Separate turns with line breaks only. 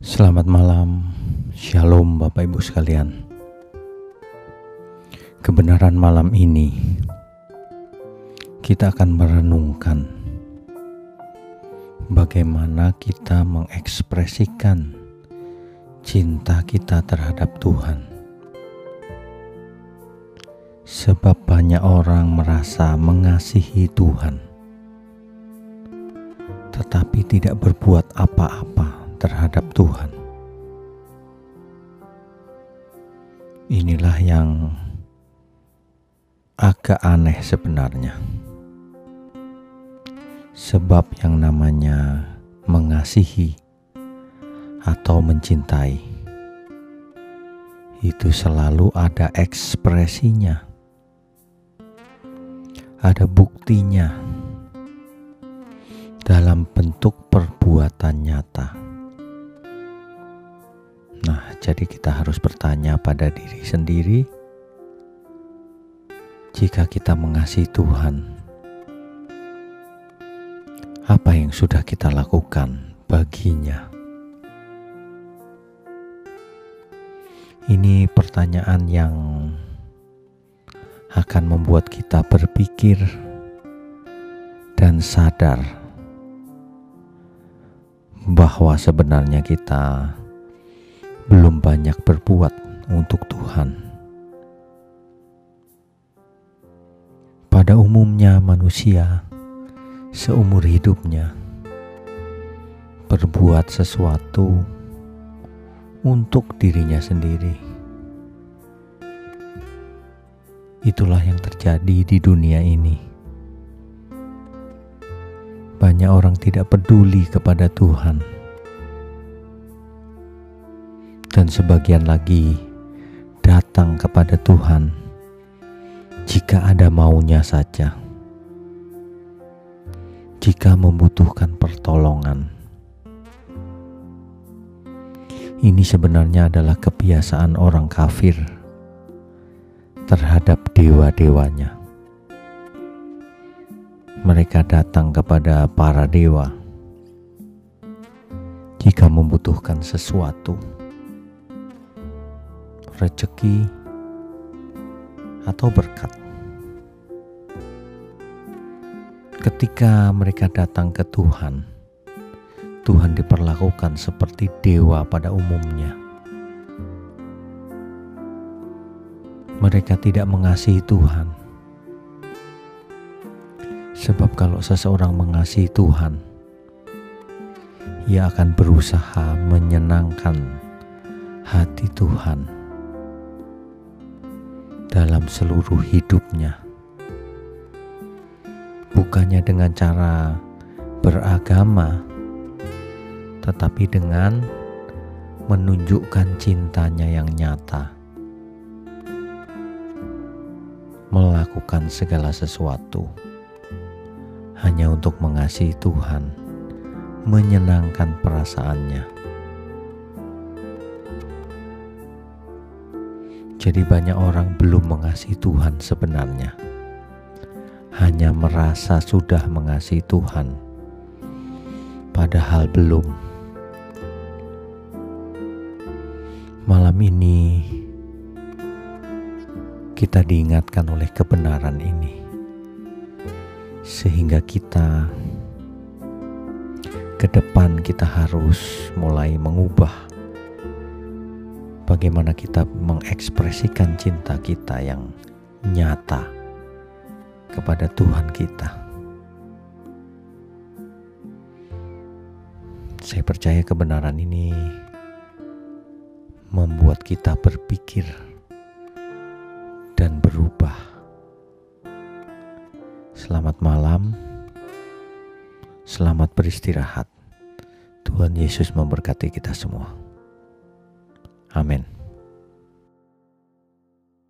Selamat malam, Shalom Bapak Ibu sekalian. Kebenaran malam ini kita akan merenungkan bagaimana kita mengekspresikan cinta kita terhadap Tuhan. Sebab banyak orang merasa mengasihi Tuhan, tetapi tidak berbuat apa-apa terhadap Tuhan. Inilah yang agak aneh sebenarnya. Sebab yang namanya mengasihi atau mencintai itu selalu ada ekspresinya. Ada buktinya dalam bentuk perbuatan nyata. Nah, jadi kita harus bertanya pada diri sendiri, jika kita mengasihi Tuhan, apa yang sudah kita lakukan baginya? Ini pertanyaan yang akan membuat kita berpikir dan sadar bahwa sebenarnya kita belum banyak berbuat untuk Tuhan. Pada umumnya, manusia seumur hidupnya berbuat sesuatu untuk dirinya sendiri. Itulah yang terjadi di dunia ini. Banyak orang tidak peduli kepada Tuhan dan sebagian lagi datang kepada Tuhan jika ada maunya saja. Jika membutuhkan pertolongan, ini sebenarnya adalah kebiasaan orang kafir terhadap dewa-dewanya. Mereka datang kepada para dewa jika membutuhkan sesuatu rezeki, atau berkat. Ketika mereka datang ke Tuhan, Tuhan diperlakukan seperti dewa pada umumnya. Mereka tidak mengasihi Tuhan, sebab kalau seseorang mengasihi Tuhan, ia akan berusaha menyenangkan hati Tuhan dalam seluruh hidupnya. Bukannya dengan cara beragama, tetapi dengan menunjukkan cintanya yang nyata, melakukan segala sesuatu hanya untuk mengasihi Tuhan, menyenangkan perasaannya. Jadi banyak orang belum mengasihi Tuhan sebenarnya. Hanya merasa sudah mengasihi Tuhan. Padahal belum. Malam ini kita diingatkan oleh kebenaran ini. Sehingga kita ke depan kita harus mulai mengubah bagaimana kita mengekspresikan cinta kita yang nyata kepada Tuhan kita. Saya percaya kebenaran ini membuat kita berpikir dan berubah. Selamat malam, selamat beristirahat. Tuhan Yesus memberkati kita semua. Amin.